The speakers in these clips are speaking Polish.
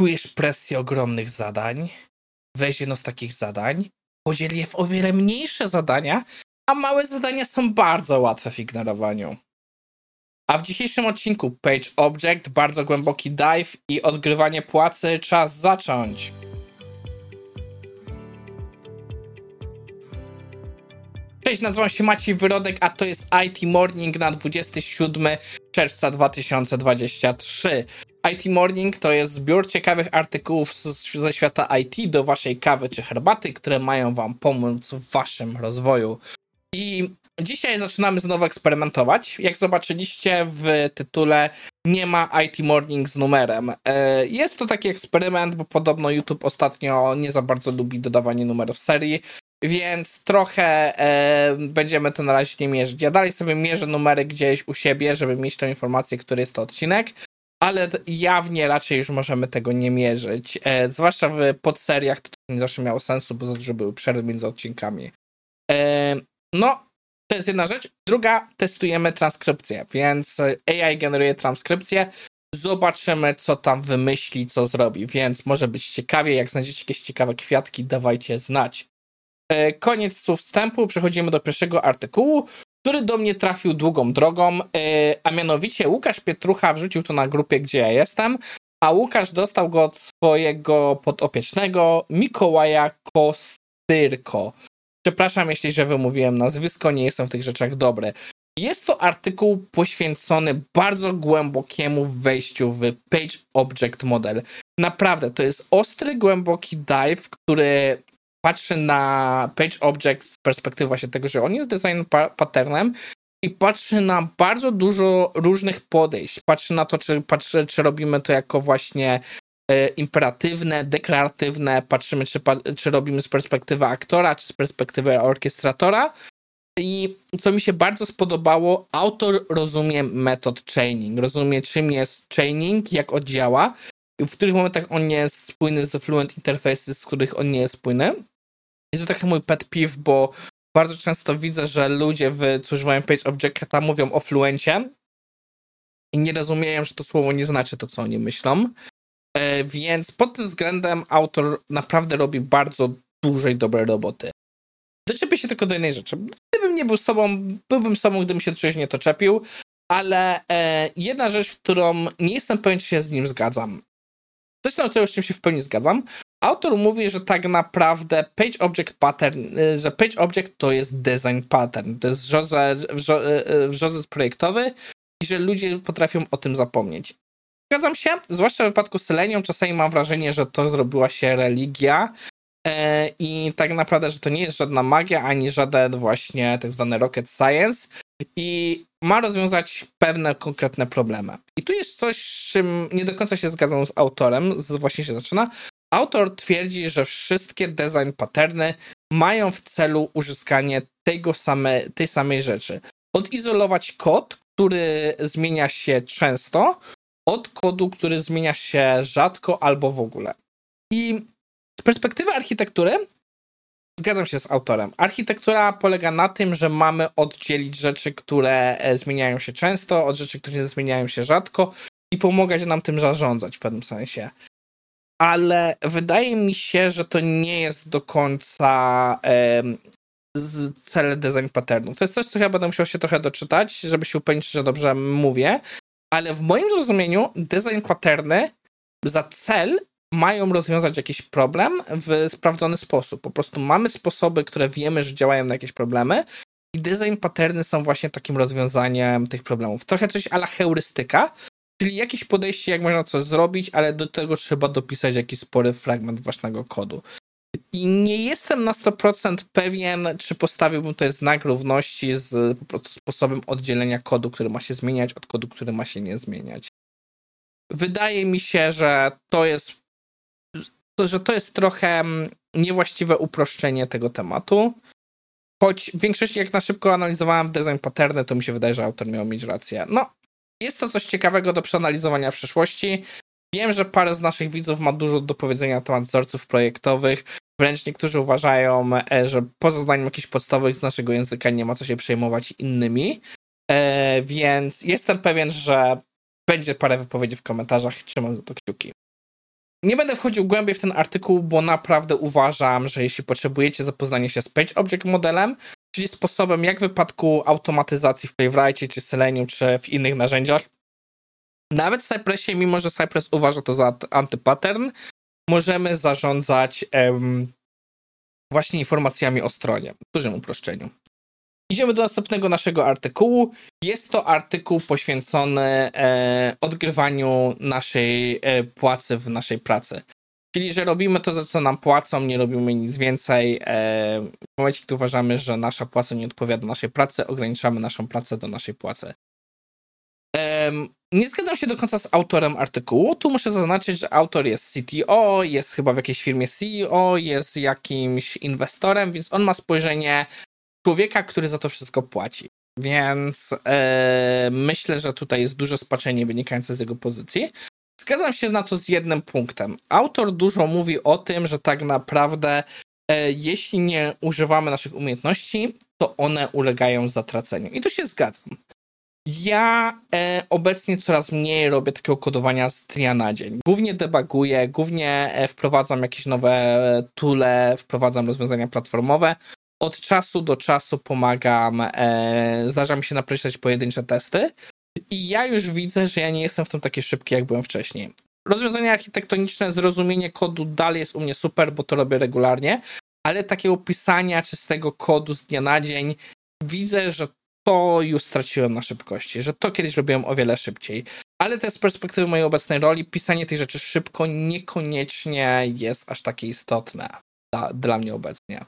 czujesz presję ogromnych zadań, weź jedno z takich zadań, podziel je w o wiele mniejsze zadania, a małe zadania są bardzo łatwe w ignorowaniu. A w dzisiejszym odcinku Page Object, bardzo głęboki dive i odgrywanie płacy, czas zacząć. Cześć, nazywam się Maciej Wyrodek, a to jest IT Morning na 27 czerwca 2023. IT Morning to jest zbiór ciekawych artykułów ze świata IT do waszej kawy czy herbaty, które mają wam pomóc w waszym rozwoju. I dzisiaj zaczynamy znowu eksperymentować. Jak zobaczyliście w tytule, nie ma IT Morning z numerem. E, jest to taki eksperyment, bo podobno YouTube ostatnio nie za bardzo lubi dodawanie numerów serii, więc trochę e, będziemy to na razie nie mierzyć. Ja dalej sobie mierzę numery gdzieś u siebie, żeby mieć tę informację, który jest to odcinek ale jawnie raczej już możemy tego nie mierzyć. E, zwłaszcza w podseriach to nie zawsze miało sensu, bo za dużo były przerwy między odcinkami. E, no, to jest jedna rzecz. Druga, testujemy transkrypcję, więc AI generuje transkrypcję. Zobaczymy, co tam wymyśli, co zrobi, więc może być ciekawie. Jak znajdziecie jakieś ciekawe kwiatki, dawajcie znać. E, koniec słów wstępu, przechodzimy do pierwszego artykułu który do mnie trafił długą drogą, e, a mianowicie Łukasz Pietrucha wrzucił to na grupie, gdzie ja jestem, a Łukasz dostał go od swojego podopiecznego Mikołaja Kostyrko. Przepraszam, jeśli źle wymówiłem nazwisko, nie jestem w tych rzeczach dobry. Jest to artykuł poświęcony bardzo głębokiemu wejściu w Page Object Model. Naprawdę, to jest ostry, głęboki dive, który patrzy na Page Object z perspektywy właśnie tego, że on jest design patternem i patrzy na bardzo dużo różnych podejść. Patrzy na to, czy, czy robimy to jako właśnie e, imperatywne, deklaratywne, patrzymy, czy, czy robimy z perspektywy aktora, czy z perspektywy orkiestratora. I co mi się bardzo spodobało, autor rozumie metod chaining, rozumie czym jest chaining, jak on działa, w których momentach on nie jest spójny z Fluent Interfaces, z których on nie jest spójny. Jest to taki mój pet peeve, bo bardzo często widzę, że ludzie, w, którzy używają Page Objecta mówią o Fluencie i nie rozumieją, że to słowo nie znaczy to, co oni myślą. E, więc pod tym względem autor naprawdę robi bardzo dużej, dobrej roboty. Doczepię się tylko do jednej rzeczy. Gdybym nie był sobą, byłbym sobą, gdybym się trzeźnie to czepił, ale e, jedna rzecz, którą nie jestem pewien, czy się z nim zgadzam. Zresztą co z czym się w pełni zgadzam, Autor mówi, że tak naprawdę Page Object Pattern, y, że Page Object to jest design pattern, to jest wrzoszec projektowy i że ludzie potrafią o tym zapomnieć. Zgadzam się, zwłaszcza w wypadku Selenium czasami mam wrażenie, że to zrobiła się religia e, i tak naprawdę, że to nie jest żadna magia, ani żaden właśnie tak zwany rocket science i ma rozwiązać pewne konkretne problemy. I tu jest coś, czym nie do końca się zgadzam z autorem, z właśnie się zaczyna, Autor twierdzi, że wszystkie design patterny mają w celu uzyskanie tego same, tej samej rzeczy. Odizolować kod, który zmienia się często, od kodu, który zmienia się rzadko albo w ogóle. I z perspektywy architektury zgadzam się z autorem. Architektura polega na tym, że mamy oddzielić rzeczy, które e, zmieniają się często, od rzeczy, które zmieniają się rzadko i pomagać nam tym zarządzać w pewnym sensie ale wydaje mi się, że to nie jest do końca um, cel design patternów. To jest coś, co ja będę musiał się trochę doczytać, żeby się upewnić, że dobrze mówię, ale w moim zrozumieniu design patterny za cel mają rozwiązać jakiś problem w sprawdzony sposób. Po prostu mamy sposoby, które wiemy, że działają na jakieś problemy i design patterny są właśnie takim rozwiązaniem tych problemów. Trochę coś ala heurystyka, Czyli jakieś podejście, jak można coś zrobić, ale do tego trzeba dopisać jakiś spory fragment własnego kodu. I nie jestem na 100% pewien, czy postawiłbym to znak równości z po prostu sposobem oddzielenia kodu, który ma się zmieniać, od kodu, który ma się nie zmieniać. Wydaje mi się, że to jest, że to jest trochę niewłaściwe uproszczenie tego tematu. Choć w większości, jak na szybko analizowałem design patterny, to mi się wydaje, że autor miał mieć rację. No, jest to coś ciekawego do przeanalizowania w przyszłości. Wiem, że parę z naszych widzów ma dużo do powiedzenia na temat wzorców projektowych. Wręcz niektórzy uważają, e, że poza zdaniem jakichś podstawowych z naszego języka nie ma co się przejmować innymi. E, więc jestem pewien, że będzie parę wypowiedzi w komentarzach. Trzymam za to kciuki. nie będę wchodził głębiej w ten artykuł, bo naprawdę uważam, że jeśli potrzebujecie zapoznania się z Page Object modelem, czyli sposobem jak w wypadku automatyzacji w Playwrightie, czy Selenium, czy w innych narzędziach, nawet w Cypressie, mimo że Cypress uważa to za antypattern, możemy zarządzać em, właśnie informacjami o stronie, w dużym uproszczeniu. Idziemy do następnego naszego artykułu. Jest to artykuł poświęcony e, odgrywaniu naszej e, płacy w naszej pracy. Czyli, że robimy to, za co nam płacą, nie robimy nic więcej. E, w momencie, gdy uważamy, że nasza płaca nie odpowiada naszej pracy, ograniczamy naszą pracę do naszej płacy. Nie zgadzam się do końca z autorem artykułu. Tu muszę zaznaczyć, że autor jest CTO, jest chyba w jakiejś firmie CEO, jest jakimś inwestorem, więc on ma spojrzenie człowieka, który za to wszystko płaci. Więc e, myślę, że tutaj jest duże spaczenie wynikające z jego pozycji. Zgadzam się na to z jednym punktem. Autor dużo mówi o tym, że tak naprawdę e, jeśli nie używamy naszych umiejętności, to one ulegają zatraceniu. I tu się zgadzam. Ja e, obecnie coraz mniej robię takiego kodowania z dnia na dzień. Głównie debuguję, głównie e, wprowadzam jakieś nowe toole, wprowadzam rozwiązania platformowe. Od czasu do czasu pomagam, e, zdarza mi się napisać pojedyncze testy i ja już widzę, że ja nie jestem w tym taki szybki, jak byłem wcześniej. Rozwiązania architektoniczne, zrozumienie kodu dalej jest u mnie super, bo to robię regularnie, ale takiego pisania czystego kodu z dnia na dzień widzę, że to już straciłem na szybkości, że to kiedyś robiłem o wiele szybciej. Ale to z perspektywy mojej obecnej roli, pisanie tej rzeczy szybko niekoniecznie jest aż takie istotne dla, dla mnie obecnie.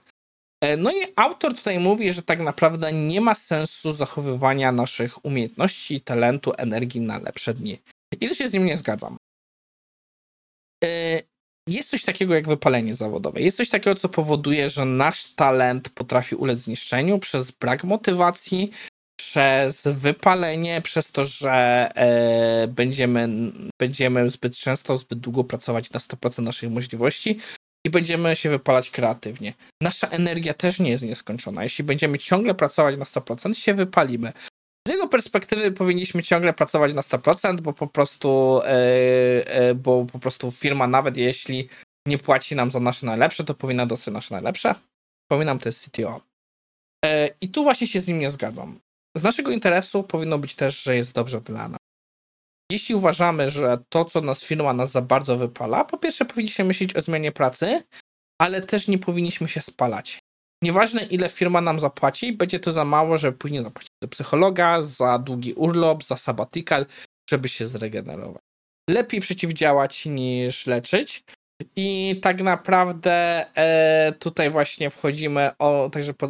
E, no i autor tutaj mówi, że tak naprawdę nie ma sensu zachowywania naszych umiejętności, talentu, energii na lepsze dni. I to się z nim nie zgadzam. E, jest coś takiego jak wypalenie zawodowe. Jest coś takiego, co powoduje, że nasz talent potrafi ulec zniszczeniu przez brak motywacji, przez wypalenie, przez to, że e, będziemy, będziemy zbyt często, zbyt długo pracować na 100% naszych możliwości i będziemy się wypalać kreatywnie. Nasza energia też nie jest nieskończona. Jeśli będziemy ciągle pracować na 100%, się wypalimy. Z jego perspektywy powinniśmy ciągle pracować na 100%, bo po prostu, yy, bo po prostu firma, nawet jeśli nie płaci nam za nasze najlepsze, to powinna dostać nasze najlepsze. Wspominam, to jest CTO. Yy, e, I tu właśnie się z nim nie zgadzam. Z naszego interesu powinno być też, że jest dobrze dla nas. Jeśli uważamy, że to, co nas firma nas za bardzo wypala, po pierwsze powinniśmy myśleć o zmianie pracy, ale też nie powinniśmy się spalać. Nieważne ile firma nam zapłaci, będzie to za mało, żeby później zapłacić za psychologa, za długi urlop, za sabbatical, żeby się zregenerować. Lepiej przeciwdziałać niż leczyć. I tak naprawdę e, tutaj właśnie wchodzimy o, także po,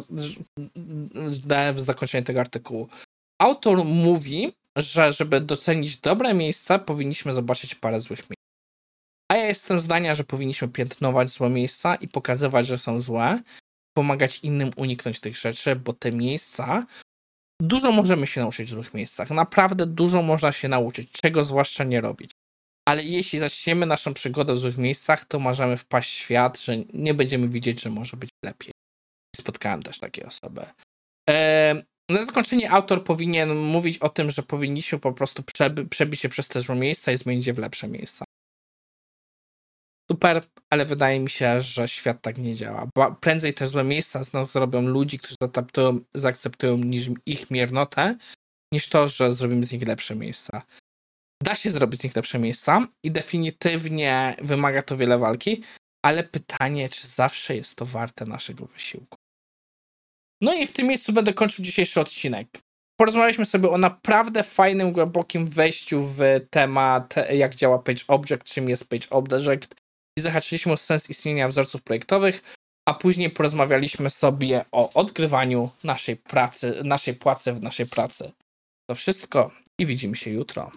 w zakończenie tego artykułu. Autor mówi, że żeby docenić dobre miejsca, powinniśmy zobaczyć parę złych miejsc. A ja jestem zdania, że powinniśmy piętnować złe miejsca i pokazywać, że są złe, pomagać innym uniknąć tych rzeczy, bo te miejsca dużo możemy się nauczyć w złych miejscach. Naprawdę dużo można się nauczyć, czego zwłaszcza nie robić. Ale jeśli zaczniemy naszą przygodę w złych miejscach, to możemy wpaść w świat, że nie będziemy widzieć, że może być lepiej. Spotkałem też takie osoby. Na zakończenie autor powinien mówić o tym, że powinniśmy po prostu przebi przebić się przez te złe miejsca i zmienić je w lepsze miejsca. Super, ale wydaje mi się, że świat tak nie działa. Bo prędzej te złe miejsca z nas zrobią ludzi, którzy zaakceptują, zaakceptują niż ich miernotę, niż to, że zrobimy z nich lepsze miejsca. Da się zrobić z nich lepsze miejsca i definitywnie wymaga to wiele walki, ale pytanie, czy zawsze jest to warte naszego wysiłku. No i w tym miejscu będę kończył dzisiejszy odcinek. Porozmawialiśmy sobie o naprawdę fajnym, głębokim wejściu w temat, jak działa Page Object, czym jest Page Object i zahaczyliśmy o sens istnienia wzorców projektowych, a później porozmawialiśmy sobie o odgrywaniu naszej pracy, naszej płacy w naszej pracy. To wszystko i widzimy się jutro.